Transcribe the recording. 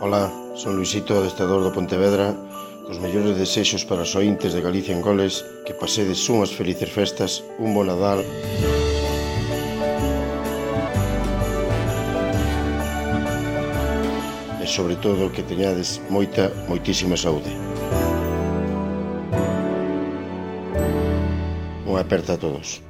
Ola, son Luisito, adestador do Pontevedra, cos mellores desexos para os ointes de Galicia en goles, que pasedes unhas felices festas, un bo Nadal e sobre todo que teñades moita, moitísima saúde. Unha aperta a todos.